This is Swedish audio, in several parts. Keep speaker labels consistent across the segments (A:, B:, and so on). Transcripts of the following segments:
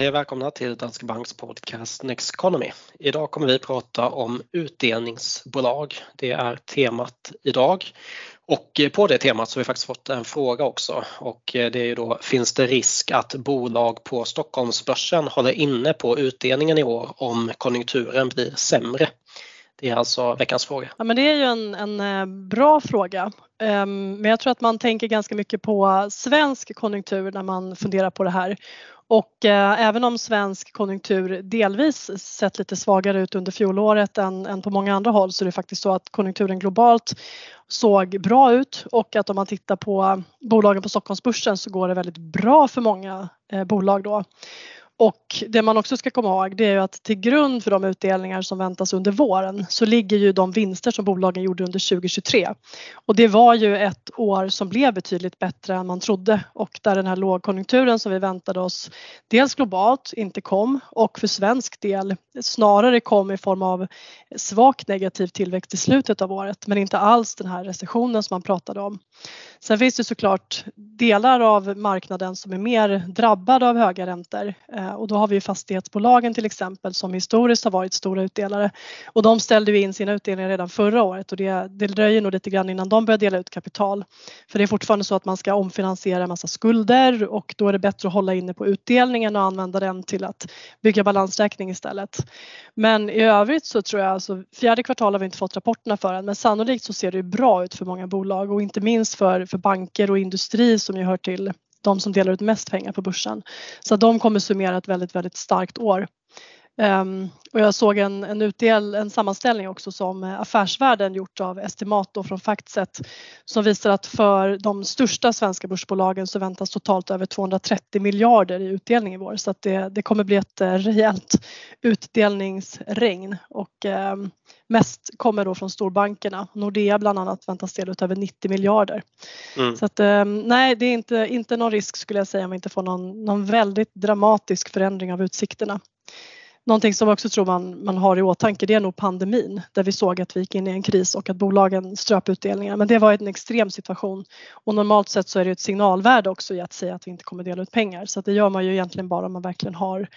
A: Hej och välkomna till Danske Banks podcast Next Economy. Idag kommer vi prata om utdelningsbolag. Det är temat idag. Och på det temat så har vi faktiskt fått en fråga också och det är ju då finns det risk att bolag på Stockholmsbörsen håller inne på utdelningen i år om konjunkturen blir sämre? Det är alltså veckans fråga.
B: Ja, men det är ju en, en eh, bra fråga. Ehm, men jag tror att man tänker ganska mycket på svensk konjunktur när man funderar på det här. Och eh, även om svensk konjunktur delvis sett lite svagare ut under fjolåret än, än, på många andra håll så är det faktiskt så att konjunkturen globalt såg bra ut och att om man tittar på bolagen på Stockholmsbörsen så går det väldigt bra för många eh, bolag då. Och det man också ska komma ihåg det är att till grund för de utdelningar som väntas under våren så ligger ju de vinster som bolagen gjorde under 2023. Och det var ju ett år som blev betydligt bättre än man trodde och där den här lågkonjunkturen som vi väntade oss dels globalt inte kom och för svensk del snarare kom i form av svagt negativ tillväxt i slutet av året men inte alls den här recessionen som man pratade om. Sen finns det såklart delar av marknaden som är mer drabbade av höga räntor eh, och då har vi fastighetsbolagen till exempel som historiskt har varit stora utdelare och de ställde in sina utdelningar redan förra året och det, det dröjer nog lite grann innan de börjar dela ut kapital. För det är fortfarande så att man ska omfinansiera en massa skulder och då är det bättre att hålla inne på utdelningen och använda den till att bygga balansräkning istället. Men i övrigt så tror jag, alltså fjärde kvartal har vi inte fått rapporterna för än men sannolikt så ser det bra ut för många bolag och inte minst för för banker och industri som ju hör till de som delar ut mest pengar på börsen. Så de kommer summera ett väldigt, väldigt starkt år. Um, och jag såg en, en, utdel, en sammanställning också som Affärsvärlden gjort av Estimato från Factset som visar att för de största svenska börsbolagen så väntas totalt över 230 miljarder i utdelning i vår så att det, det kommer bli ett eh, rejält utdelningsregn och um, mest kommer då från storbankerna. Nordea bland annat väntas dela ut över 90 miljarder. Mm. Så att, um, nej, det är inte, inte någon risk skulle jag säga om vi inte får någon, någon väldigt dramatisk förändring av utsikterna. Någonting som jag också tror man, man har i åtanke det är nog pandemin där vi såg att vi gick in i en kris och att bolagen ströp utdelningar. Men det var en extrem situation och normalt sett så är det ett signalvärde också i att säga att vi inte kommer dela ut pengar. Så det gör man ju egentligen bara om man verkligen har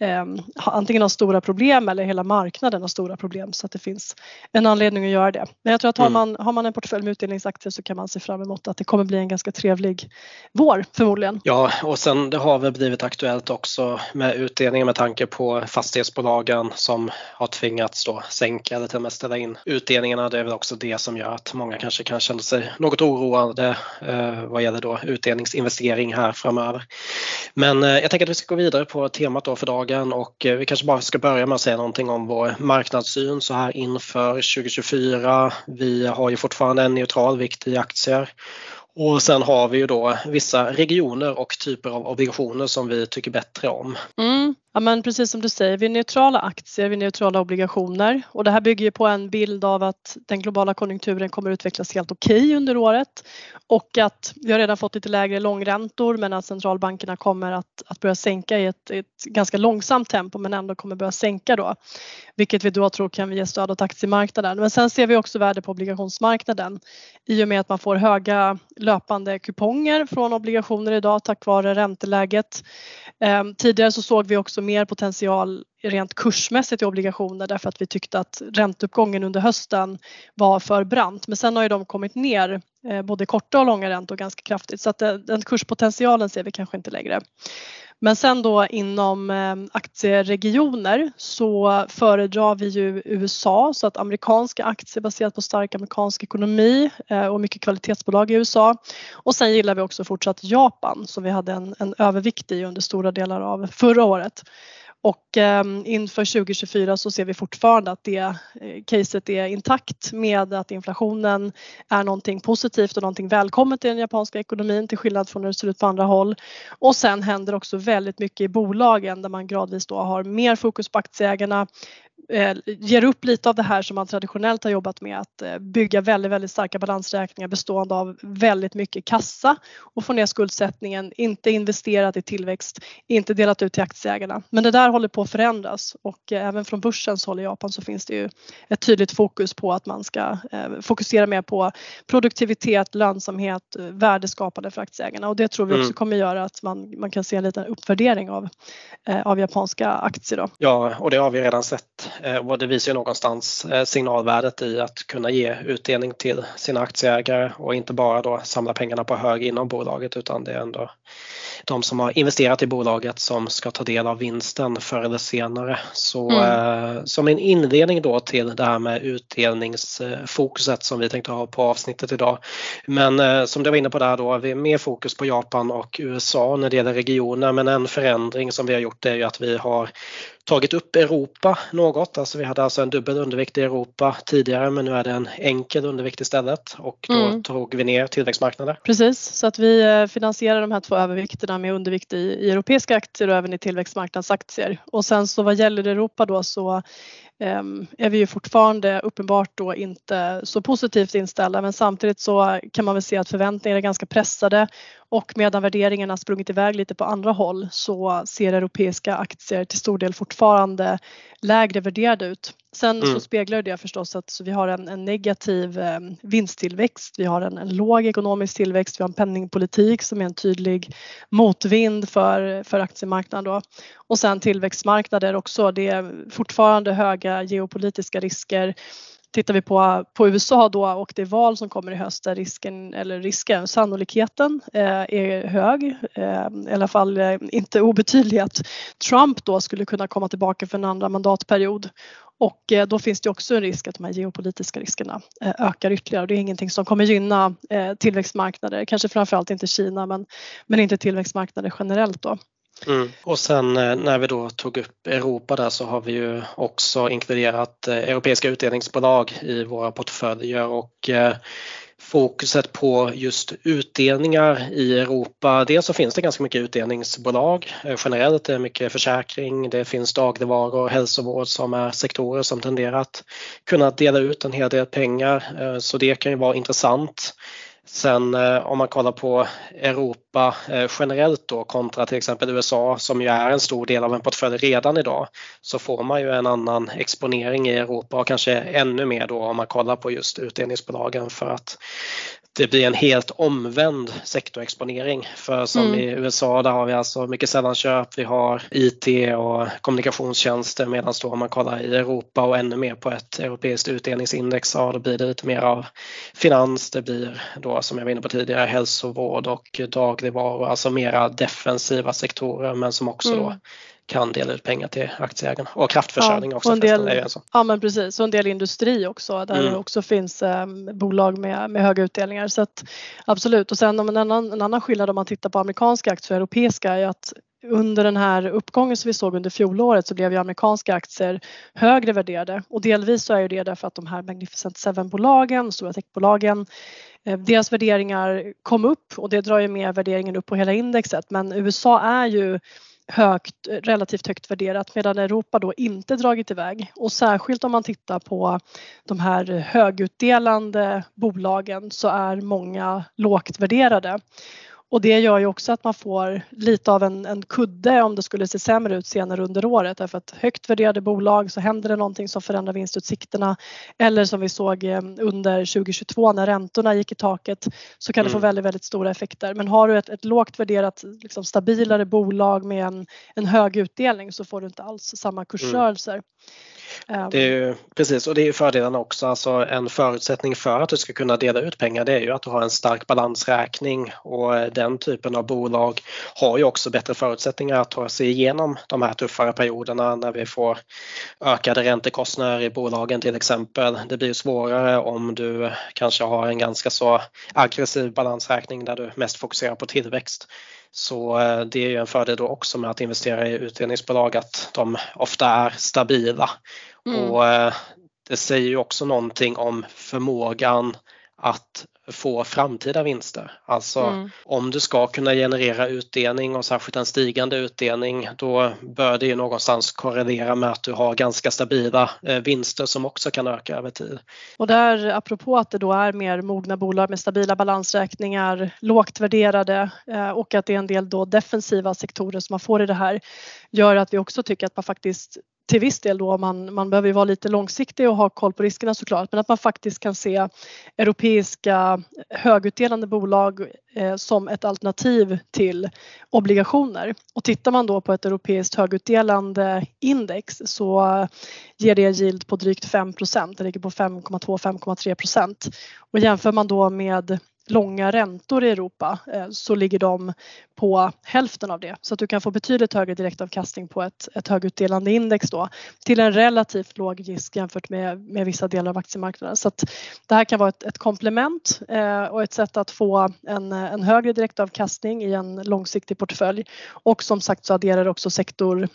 B: eh, antingen har stora problem eller hela marknaden har stora problem så att det finns en anledning att göra det. Men jag tror att har mm. man, har man en portfölj med utdelningsaktier så kan man se fram emot att det kommer bli en ganska trevlig vår förmodligen.
A: Ja och sen det har väl blivit aktuellt också med utdelningar med tanke på fastighet fastighetsbolagen som har tvingats då sänka eller till och med ställa in utdelningarna. Det är väl också det som gör att många kanske kan känna sig något oroade eh, vad gäller då utdelningsinvestering här framöver. Men eh, jag tänker att vi ska gå vidare på temat då för dagen och eh, vi kanske bara ska börja med att säga någonting om vår marknadssyn så här inför 2024. Vi har ju fortfarande en neutral vikt i aktier och sen har vi ju då vissa regioner och typer av obligationer som vi tycker bättre om.
B: Mm. Ja men precis som du säger, vi är neutrala aktier, vi är neutrala obligationer och det här bygger ju på en bild av att den globala konjunkturen kommer utvecklas helt okej okay under året och att vi har redan fått lite lägre långräntor men att centralbankerna kommer att, att börja sänka i ett, ett ganska långsamt tempo men ändå kommer börja sänka då. Vilket vi då tror kan ge stöd åt aktiemarknaden. Men sen ser vi också värde på obligationsmarknaden i och med att man får höga löpande kuponger från obligationer idag tack vare ränteläget. Ehm, tidigare så såg vi också mer potential rent kursmässigt i obligationer därför att vi tyckte att ränteuppgången under hösten var för brant. Men sen har ju de kommit ner eh, både korta och långa räntor ganska kraftigt så att eh, den kurspotentialen ser vi kanske inte längre. Men sen då inom eh, aktieregioner så föredrar vi ju USA så att amerikanska aktier baserat på stark amerikansk ekonomi och mycket kvalitetsbolag i USA. Och sen gillar vi också fortsatt Japan som vi hade en, en övervikt i under stora delar av förra året. Och ehm, inför 2024 så ser vi fortfarande att det eh, caset är intakt med att inflationen är någonting positivt och någonting välkommet i den japanska ekonomin till skillnad från hur det ser ut på andra håll. Och sen händer också väldigt mycket i bolagen där man gradvis då har mer fokus på aktieägarna, ger upp lite av det här som man traditionellt har jobbat med att eh, bygga väldigt, väldigt starka balansräkningar bestående av väldigt mycket kassa och få ner skuldsättningen, inte investerat i tillväxt, inte delat ut till aktieägarna. Men det där håller på att förändras och eh, även från börsens håll i Japan så finns det ju ett tydligt fokus på att man ska fokusera mer på produktivitet, lönsamhet, värdeskapande för aktieägarna och det tror vi också mm. kommer göra att man, man kan se en liten uppvärdering av, av japanska aktier. Då.
A: Ja, och det har vi redan sett och det visar ju någonstans signalvärdet i att kunna ge utdelning till sina aktieägare och inte bara då samla pengarna på hög inom bolaget utan det är ändå de som har investerat i bolaget som ska ta del av vinsten förr eller senare. Så mm. eh, som en inledning då till det här med utdelningsfokuset som vi tänkte ha på avsnittet idag. Men eh, som du var inne på där då, vi är mer fokus på Japan och USA när det gäller regioner men en förändring som vi har gjort är ju att vi har tagit upp Europa något. Alltså vi hade alltså en dubbel undervikt i Europa tidigare men nu är det en enkel undervikt istället och då mm. tog vi ner tillväxtmarknader.
B: Precis, så att vi eh, finansierar de här två övervikterna med undervikt i, i europeiska aktier och även i tillväxtmarknadsaktier. Och sen så vad gäller Europa då så Ehm, är vi ju fortfarande uppenbart då inte så positivt inställda men samtidigt så kan man väl se att förväntningarna är ganska pressade och medan värderingarna sprungit iväg lite på andra håll så ser europeiska aktier till stor del fortfarande lägre värderade ut. Sen mm. så speglar det förstås att vi har en, en negativ eh, vinsttillväxt, vi har en, en, låg ekonomisk tillväxt, vi har en penningpolitik som är en tydlig motvind för, för aktiemarknaden då. Och sen tillväxtmarknader också, det är fortfarande höga geopolitiska risker Tittar vi på, på USA då och det val som kommer i höst där risken, eller risken, sannolikheten eh, är hög, eh, i alla fall eh, inte obetydlig att Trump då skulle kunna komma tillbaka för en andra mandatperiod. Och eh, då finns det också en risk att de här geopolitiska riskerna eh, ökar ytterligare. Det är ingenting som kommer gynna eh, tillväxtmarknader, kanske framförallt inte Kina men, men inte tillväxtmarknader generellt då.
A: Mm. Och sen när vi då tog upp Europa där så har vi ju också inkluderat europeiska utdelningsbolag i våra portföljer och fokuset på just utdelningar i Europa. Dels så finns det ganska mycket utdelningsbolag eh, generellt, det är mycket försäkring, det finns dagligvaror och hälsovård som är sektorer som tenderar att kunna dela ut en hel del pengar eh, så det kan ju vara intressant. Sen eh, om man kollar på Europa eh, generellt då kontra till exempel USA som ju är en stor del av en portfölj redan idag så får man ju en annan exponering i Europa och kanske ännu mer då om man kollar på just utdelningsbolagen för att det blir en helt omvänd sektorexponering. För som mm. i USA där har vi alltså mycket sällanköp, vi har IT och kommunikationstjänster medan då om man kollar i Europa och ännu mer på ett europeiskt utdelningsindex, ja då blir det lite mer av finans, det blir då som jag var inne på tidigare hälsovård och dagligvaror, alltså mera defensiva sektorer men som också mm. då kan dela ut pengar till aktieägarna och kraftförsörjning ja, också. Och en del, är så.
B: Ja men precis och en del industri också där mm. det också finns eh, bolag med, med höga utdelningar. Så att, absolut och sen om en annan, en annan skillnad om man tittar på amerikanska aktier och europeiska är att under den här uppgången som vi såg under fjolåret så blev ju amerikanska aktier högre värderade och delvis så är det därför att de här Magnificent Seven-bolagen, stora techbolagen, Eh, deras värderingar kom upp och det drar ju med värderingen upp på hela indexet men USA är ju högt, relativt högt värderat medan Europa då inte dragit iväg och särskilt om man tittar på de här högutdelande bolagen så är många lågt värderade. Och det gör ju också att man får lite av en, en kudde om det skulle se sämre ut senare under året därför att högt värderade bolag så händer det någonting som förändrar vinstutsikterna eller som vi såg eh, under 2022 när räntorna gick i taket så kan det få mm. väldigt, väldigt stora effekter. Men har du ett, ett lågt värderat liksom stabilare bolag med en, en hög utdelning så får du inte alls samma kursrörelser. Mm.
A: Det är ju, precis och det är ju fördelarna också. Alltså en förutsättning för att du ska kunna dela ut pengar det är ju att du har en stark balansräkning och eh, den typen av bolag har ju också bättre förutsättningar att ta sig igenom de här tuffare perioderna när vi får ökade räntekostnader i bolagen till exempel. Det blir svårare om du kanske har en ganska så aggressiv balansräkning där du mest fokuserar på tillväxt. Så eh, det är ju en fördel då också med att investera i utdelningsbolag att de ofta är stabila. Mm. Och eh, det säger ju också någonting om förmågan att få framtida vinster. Alltså mm. om du ska kunna generera utdelning och särskilt en stigande utdelning då bör det ju någonstans korrelera med att du har ganska stabila eh, vinster som också kan öka över tid.
B: Och där apropå att det då är mer mogna bolag med stabila balansräkningar, lågt värderade eh, och att det är en del då defensiva sektorer som man får i det här gör att vi också tycker att man faktiskt till viss del då man, man behöver ju vara lite långsiktig och ha koll på riskerna såklart men att man faktiskt kan se europeiska högutdelande bolag eh, som ett alternativ till obligationer. Och tittar man då på ett europeiskt högutdelande index så eh, ger det yield på drygt 5% det ligger på 5,2-5,3 och jämför man då med långa räntor i Europa eh, så ligger de på hälften av det så att du kan få betydligt högre direktavkastning på ett, ett högutdelande index då till en relativt låg risk jämfört med, med vissa delar av aktiemarknaden. Så att det här kan vara ett, ett komplement eh, och ett sätt att få en, en högre direktavkastning i en långsiktig portfölj och som sagt så adderar också sektor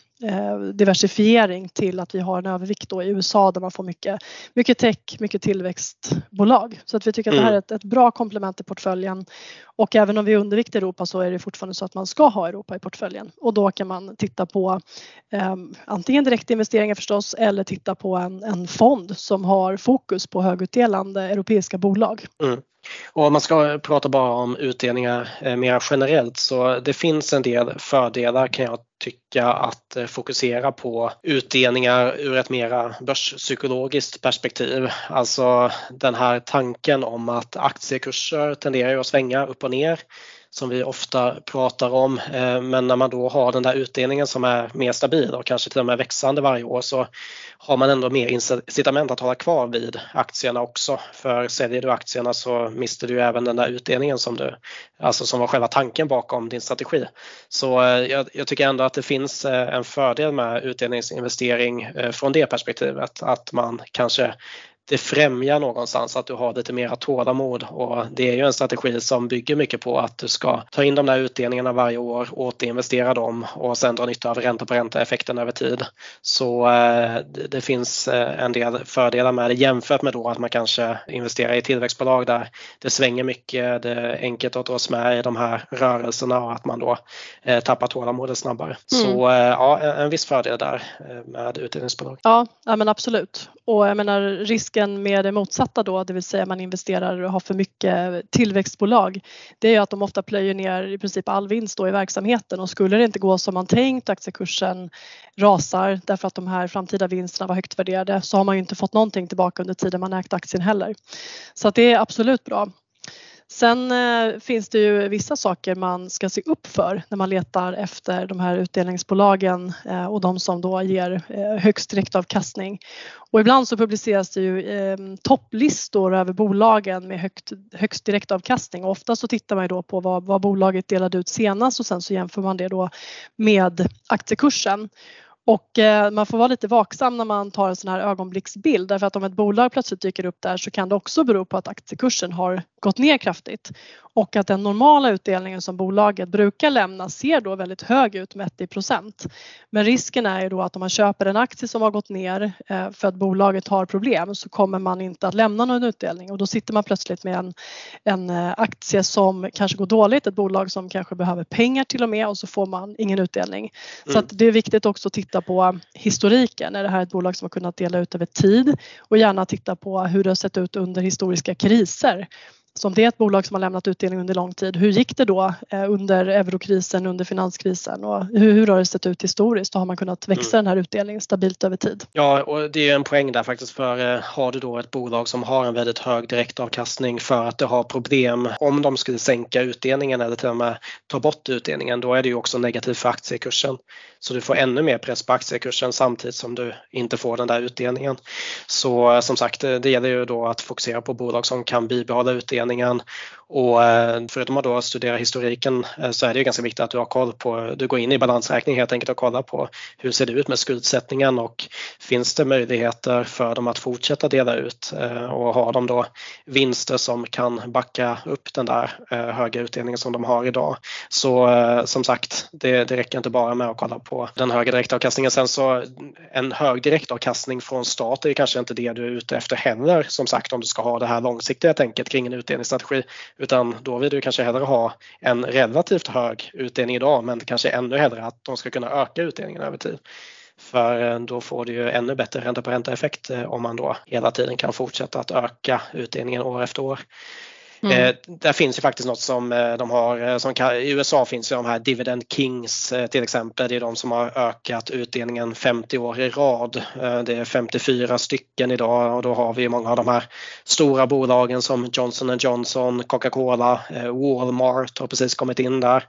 B: diversifiering till att vi har en övervikt i USA där man får mycket, mycket tech, mycket tillväxtbolag. Så att vi tycker att det här mm. är ett, ett bra komplement i portföljen och även om vi är undervikt i Europa så är det fortfarande så att man ska ha Europa i portföljen och då kan man titta på eh, antingen direktinvesteringar förstås eller titta på en, en fond som har fokus på högutdelande europeiska bolag. Mm.
A: Och om man ska prata bara om utdelningar eh, mer generellt så det finns en del fördelar kan jag tycka att eh, fokusera på utdelningar ur ett mera börspsykologiskt perspektiv. Alltså den här tanken om att aktiekurser tenderar att svänga upp och ner som vi ofta pratar om. Eh, men när man då har den där utdelningen som är mer stabil och kanske till och med växande varje år så har man ändå mer incitament att hålla kvar vid aktierna också. För säljer du aktierna så mister du även den där utdelningen som du, alltså som var själva tanken bakom din strategi. Så eh, jag, jag tycker ändå att det finns eh, en fördel med utdelningsinvestering från det perspektivet att man kanske det främjar någonstans att du har lite mera tålamod och det är ju en strategi som bygger mycket på att du ska ta in de där utdelningarna varje år, återinvestera dem och sen dra nytta av ränta på ränta effekten över tid. Så eh, det finns eh, en del fördelar med det jämfört med då att man kanske investerar i tillväxtbolag där det svänger mycket, det är enkelt att dras med i de här rörelserna och att man då eh, tappar tålamodet snabbare. Mm. Så ja, en viss fördel där med utdelningsbolag.
B: Ja, ja men absolut. Och jag menar risken med det motsatta då, det vill säga man investerar och har för mycket tillväxtbolag, det är att de ofta plöjer ner i princip all vinst då i verksamheten och skulle det inte gå som man tänkt, aktiekursen rasar därför att de här framtida vinsterna var högt värderade så har man ju inte fått någonting tillbaka under tiden man ägt aktien heller. Så att det är absolut bra. Sen eh, finns det ju vissa saker man ska se upp för när man letar efter de här utdelningsbolagen eh, och de som då ger eh, högst direktavkastning. Och ibland så publiceras det ju eh, topplistor över bolagen med högt, högst direktavkastning och ofta så tittar man ju då på vad, vad bolaget delade ut senast och sen så jämför man det då med aktiekursen. Och eh, man får vara lite vaksam när man tar en sån här ögonblicksbild därför att om ett bolag plötsligt dyker upp där så kan det också bero på att aktiekursen har gått ner kraftigt och att den normala utdelningen som bolaget brukar lämna ser då väldigt hög ut mätt i procent. Men risken är ju då att om man köper en aktie som har gått ner eh, för att bolaget har problem så kommer man inte att lämna någon utdelning och då sitter man plötsligt med en, en eh, aktie som kanske går dåligt, ett bolag som kanske behöver pengar till och med och så får man ingen utdelning. Mm. Så att det är viktigt också att titta på historiken. Är det här ett bolag som har kunnat dela ut över tid och gärna titta på hur det har sett ut under historiska kriser så om det är ett bolag som har lämnat utdelning under lång tid, hur gick det då eh, under eurokrisen, under finanskrisen och hur, hur har det sett ut historiskt? Har man kunnat växa mm. den här utdelningen stabilt över tid.
A: Ja, och det är en poäng där faktiskt för eh, har du då ett bolag som har en väldigt hög direktavkastning för att det har problem om de skulle sänka utdelningen eller till och med ta bort utdelningen, då är det ju också negativt för aktiekursen. Så du får ännu mer press på aktiekursen samtidigt som du inte får den där utdelningen. Så eh, som sagt, det gäller ju då att fokusera på bolag som kan bibehålla utdelningen föreningen och eh, förutom att då studera historiken eh, så är det ju ganska viktigt att du har koll på, du går in i balansräkning helt enkelt och kollar på hur ser det ut med skuldsättningen och finns det möjligheter för dem att fortsätta dela ut eh, och har de då vinster som kan backa upp den där höga utdelningen som de har idag. Så som sagt, det, det räcker inte bara med att kolla på den höga direktavkastningen. Sen så en hög direktavkastning från start är kanske inte det du är ute efter heller som sagt om du ska ha det här långsiktiga tänket kring en utdelningsstrategi utan då vill du kanske hellre ha en relativt hög utdelning idag men kanske ännu hellre att de ska kunna öka utdelningen över tid. För eh, då får du ju ännu bättre ränta på ränta effekt eh, om man då hela tiden kan fortsätta att öka utdelningen år efter år. Mm. Eh, där finns ju faktiskt något som eh, de har, eh, som i USA finns ju de här Dividend Kings till exempel. Det är de som har ökat utdelningen 50 år i rad. Det är 54 stycken idag och då har vi många av de här stora bolagen som Johnson Johnson, Coca-Cola, Walmart har precis kommit in där.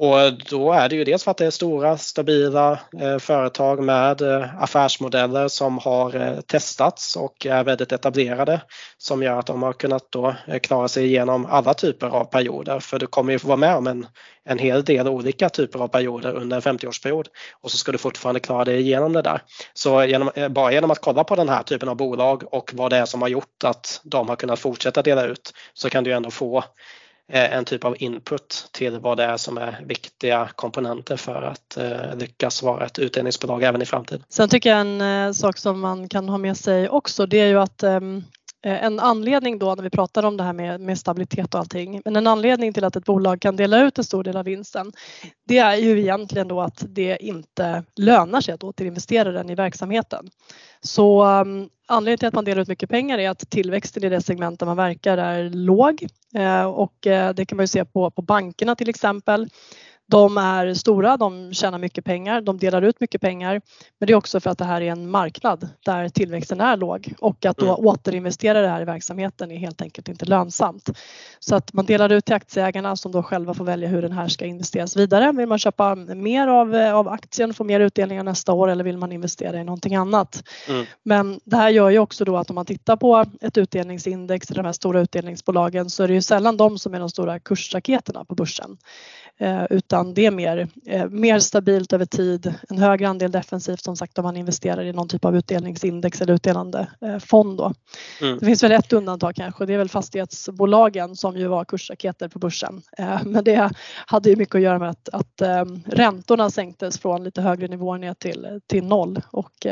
A: Och då är det ju dels för att det är stora stabila eh, företag med eh, affärsmodeller som har eh, testats och är väldigt etablerade som gör att de har kunnat då eh, klara sig igenom alla typer av perioder. För du kommer ju få vara med om en, en hel del olika typer av perioder under en 50-årsperiod och så ska du fortfarande klara dig igenom det där. Så genom, eh, bara genom att kolla på den här typen av bolag och vad det är som har gjort att de har kunnat fortsätta dela ut så kan du ändå få Eh, en typ av input till vad det är som är viktiga komponenter för att eh, lyckas vara ett utdelningsbolag även i framtiden.
B: Sen tycker jag en eh, sak som man kan ha med sig också det är ju att ehm, Eh, en anledning då när vi pratar om det här med, med, stabilitet och allting, men en anledning till att ett bolag kan dela ut en stor del av vinsten, det är ju egentligen då att det inte lönar sig att återinvestera den i verksamheten. Så um, anledningen till att man delar ut mycket pengar är att tillväxten i det segment där man verkar är låg eh, och eh, det kan man ju se på, på bankerna till exempel. De är stora, de tjänar mycket pengar, de delar ut mycket pengar. Men det är också för att det här är en marknad där tillväxten är låg och att då mm. återinvestera det här i verksamheten är helt enkelt inte lönsamt. Så att man delar ut till aktieägarna som då själva får välja hur den här ska investeras vidare. Vill man köpa mer av, av aktien, få mer utdelningar nästa år eller vill man investera i någonting annat? Mm. Men det här gör ju också då att om man tittar på ett utdelningsindex i de här stora utdelningsbolagen så är det ju sällan de som är de stora kursraketerna på börsen. Eh, utan det är mer, eh, mer stabilt över tid, en högre andel defensivt som sagt om man investerar i någon typ av utdelningsindex eller utdelande eh, fond. Då. Mm. Det finns väl ett undantag kanske, det är väl fastighetsbolagen som ju var kursraketer på börsen. Men det hade ju mycket att göra med att, att räntorna sänktes från lite högre nivåer ner till, till noll och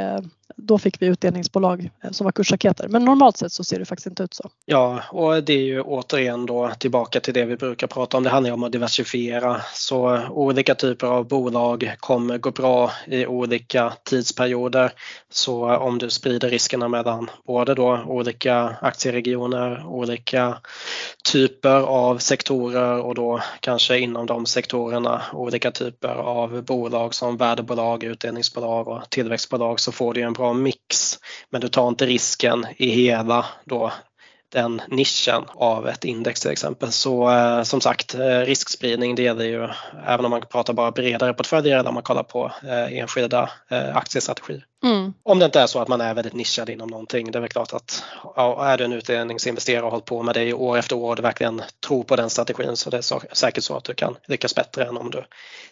B: då fick vi utdelningsbolag eh, som var kursraketer. Men normalt sett så ser det faktiskt inte ut så.
A: Ja, och det är ju återigen då tillbaka till det vi brukar prata om. Det handlar om att diversifiera. Så eh, olika typer av bolag kommer gå bra i olika tidsperioder. Så eh, om du sprider riskerna mellan både då olika aktieregioner, olika typer av sektorer och då kanske inom de sektorerna olika typer av bolag som värdebolag, utdelningsbolag och tillväxtbolag så får du en bra mix. Men du tar inte risken i hela då den nischen av ett index till exempel. Så eh, som sagt, eh, riskspridning det gäller ju även om man pratar bara bredare portföljer eller om man kollar på eh, enskilda eh, aktiestrategier. Mm. Om det inte är så att man är väldigt nischad inom någonting. Det är väl klart att ja, är du en utdelningsinvesterare och hållit på med det år efter år och du verkligen tror på den strategin så det är säkert så att du kan lyckas bättre än om du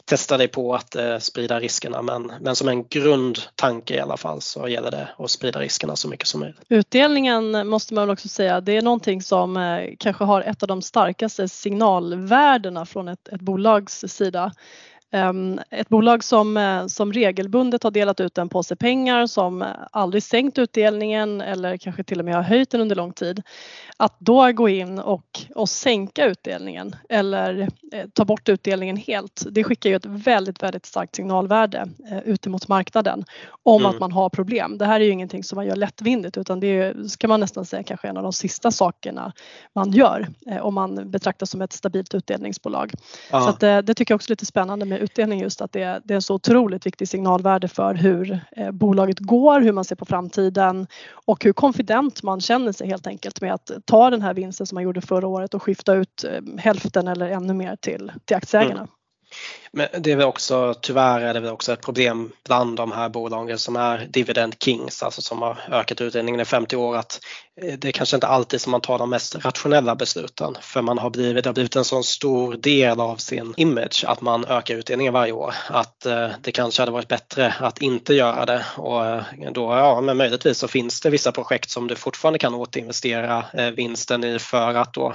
A: testar dig på att eh, sprida riskerna. Men, men som en grundtanke i alla fall så gäller det att sprida riskerna så mycket som möjligt.
B: Utdelningen måste man också säga, det är någonting som eh, kanske har ett av de starkaste signalvärdena från ett, ett bolags sida. Ehm, ett bolag som, eh, som regelbundet har delat ut en påse pengar som aldrig sänkt utdelningen eller kanske till och med har höjt den under lång tid. Att då gå in och, och sänka utdelningen eller eh, ta bort utdelningen helt, det skickar ju ett väldigt, väldigt starkt signalvärde eh, ut mot marknaden om mm. att man har problem. Det här är ju ingenting som man gör lättvindigt utan det är, ska man nästan säga kanske en av de sista sakerna man gör om man betraktas som ett stabilt utdelningsbolag. Ja. Så att, det tycker jag också är lite spännande med utdelning just att det, det är så otroligt viktigt signalvärde för hur eh, bolaget går, hur man ser på framtiden och hur konfident man känner sig helt enkelt med att ta den här vinsten som man gjorde förra året och skifta ut eh, hälften eller ännu mer till, till aktieägarna. Mm.
A: Men det är väl också, tyvärr är det väl också ett problem bland de här bolagen som är dividend kings, alltså som har ökat utdelningen i 50 år, att eh, det är kanske inte alltid som man tar de mest rationella besluten för man har blivit, det har blivit en sån stor del av sin image att man ökar utdelningen varje år. Att eh, det kanske hade varit bättre att inte göra det och eh, då, ja men möjligtvis så finns det vissa projekt som du fortfarande kan återinvestera vinsten i för att då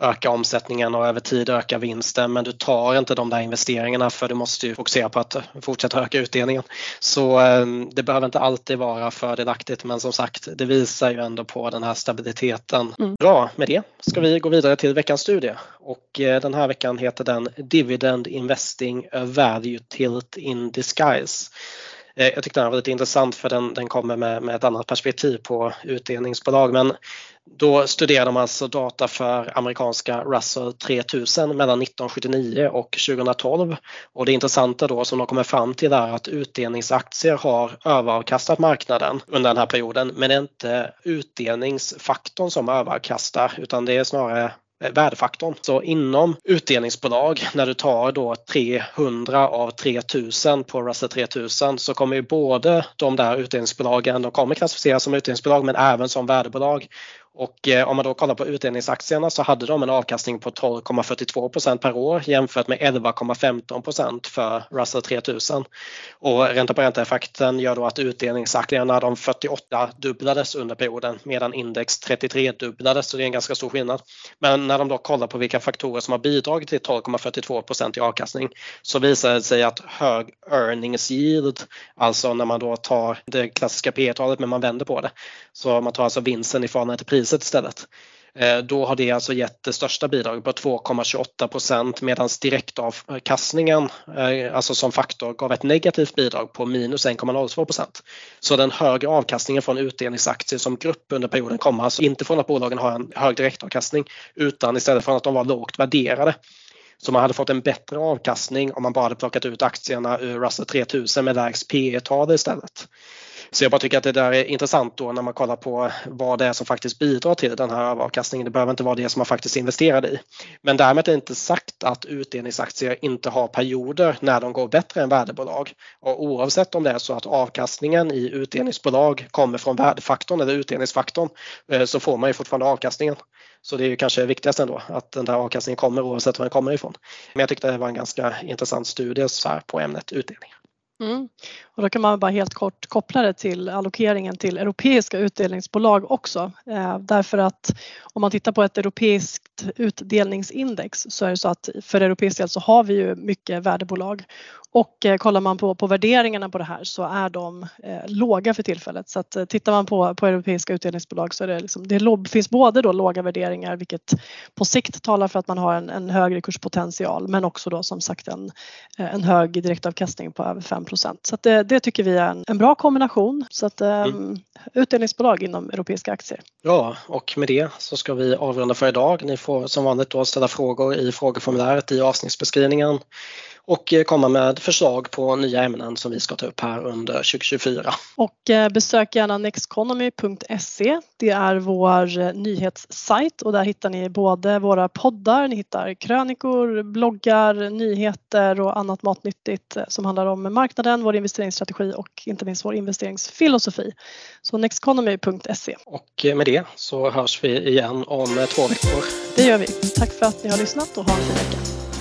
A: öka omsättningen och över tid öka vinsten men du tar inte de där investeringarna för du måste ju fokusera på att fortsätta öka utdelningen. Så eh, det behöver inte alltid vara fördelaktigt men som sagt det visar ju ändå på den här stabiliteten. Mm. Bra, med det ska vi gå vidare till veckans studie och eh, den här veckan heter den Dividend Investing A Value Tilt in Disguise. Eh, jag tyckte den var lite intressant för den, den kommer med, med ett annat perspektiv på utdelningsbolag men då studerade de alltså data för amerikanska Russell 3000 mellan 1979 och 2012 och det intressanta då som de kommer fram till är att utdelningsaktier har överavkastat marknaden under den här perioden men det är inte utdelningsfaktorn som överavkastar utan det är snarare värdefaktorn. Så inom utdelningsbolag när du tar då 300 av 3000 på Russell 3000 så kommer ju både de där utdelningsbolagen, de kommer klassificeras som utdelningsbolag men även som värdebolag och eh, om man då kollar på utdelningsaktierna så hade de en avkastning på 12,42% per år jämfört med 11,15% för Russell 3000. Och ränta på ränta-effekten gör då att utdelningsaktierna de 48 dubblades under perioden medan index 33 dubblades så det är en ganska stor skillnad. Men när de då kollar på vilka faktorer som har bidragit till 12,42% i avkastning så visar det sig att hög earnings yield, alltså när man då tar det klassiska P talet men man vänder på det. Så man tar alltså vinsten i förhållande till priset istället. Eh, då har det alltså gett det största bidraget på 2,28 procent medan direktavkastningen, eh, alltså som faktor, gav ett negativt bidrag på minus 1,02 procent. Så den högre avkastningen från utdelningsaktier som grupp under perioden kommer alltså inte från att bolagen har en hög direktavkastning utan istället från att de var lågt värderade. Så man hade fått en bättre avkastning om man bara hade plockat ut aktierna ur Russell 3000 med lägst P E-tal istället. Så jag bara tycker att det där är intressant då när man kollar på vad det är som faktiskt bidrar till den här avkastningen. Det behöver inte vara det som man faktiskt investerade i. Men därmed är det inte sagt att utdelningsaktier inte har perioder när de går bättre än värdebolag. Och oavsett om det är så att avkastningen i utdelningsbolag kommer från värdefaktorn eller utdelningsfaktorn eh, så får man ju fortfarande avkastningen. Så det är ju kanske viktigast ändå att den där avkastningen kommer oavsett var den kommer ifrån. Men jag tyckte det var en ganska intressant studie så här på ämnet utdelning.
B: Mm. Och då kan man bara helt kort koppla det till allokeringen till europeiska utdelningsbolag också. Eh, därför att om man tittar på ett europeiskt utdelningsindex så är det så att för europeisk del så har vi ju mycket värdebolag och eh, kollar man på, på värderingarna på det här så är de eh, låga för tillfället. Så att, eh, tittar man på, på europeiska utdelningsbolag så är det, liksom, det finns både då låga värderingar vilket på sikt talar för att man har en, en högre kurspotential men också då som sagt en, eh, en hög direktavkastning på över 5 så att det, det tycker vi är en, en bra kombination. Så att, mm. Utdelningsbolag inom europeiska aktier.
A: Ja, och med det så ska vi avrunda för idag. Ni får som vanligt då ställa frågor i frågeformuläret i avsnittsbeskrivningen och eh, komma med förslag på nya ämnen som vi ska ta upp här under 2024.
B: Och eh, besök gärna nexteconomy.se. Det är vår eh, nyhetssajt och där hittar ni både våra poddar, ni hittar krönikor, bloggar, nyheter och annat matnyttigt som handlar om marknaden, vår investeringsstrategi och inte minst vår investeringsfilosofi. Så nexteconomy.se.
A: Och med det så hörs vi igen om två veckor.
B: Det gör vi. Tack för att ni har lyssnat och ha en fin vecka.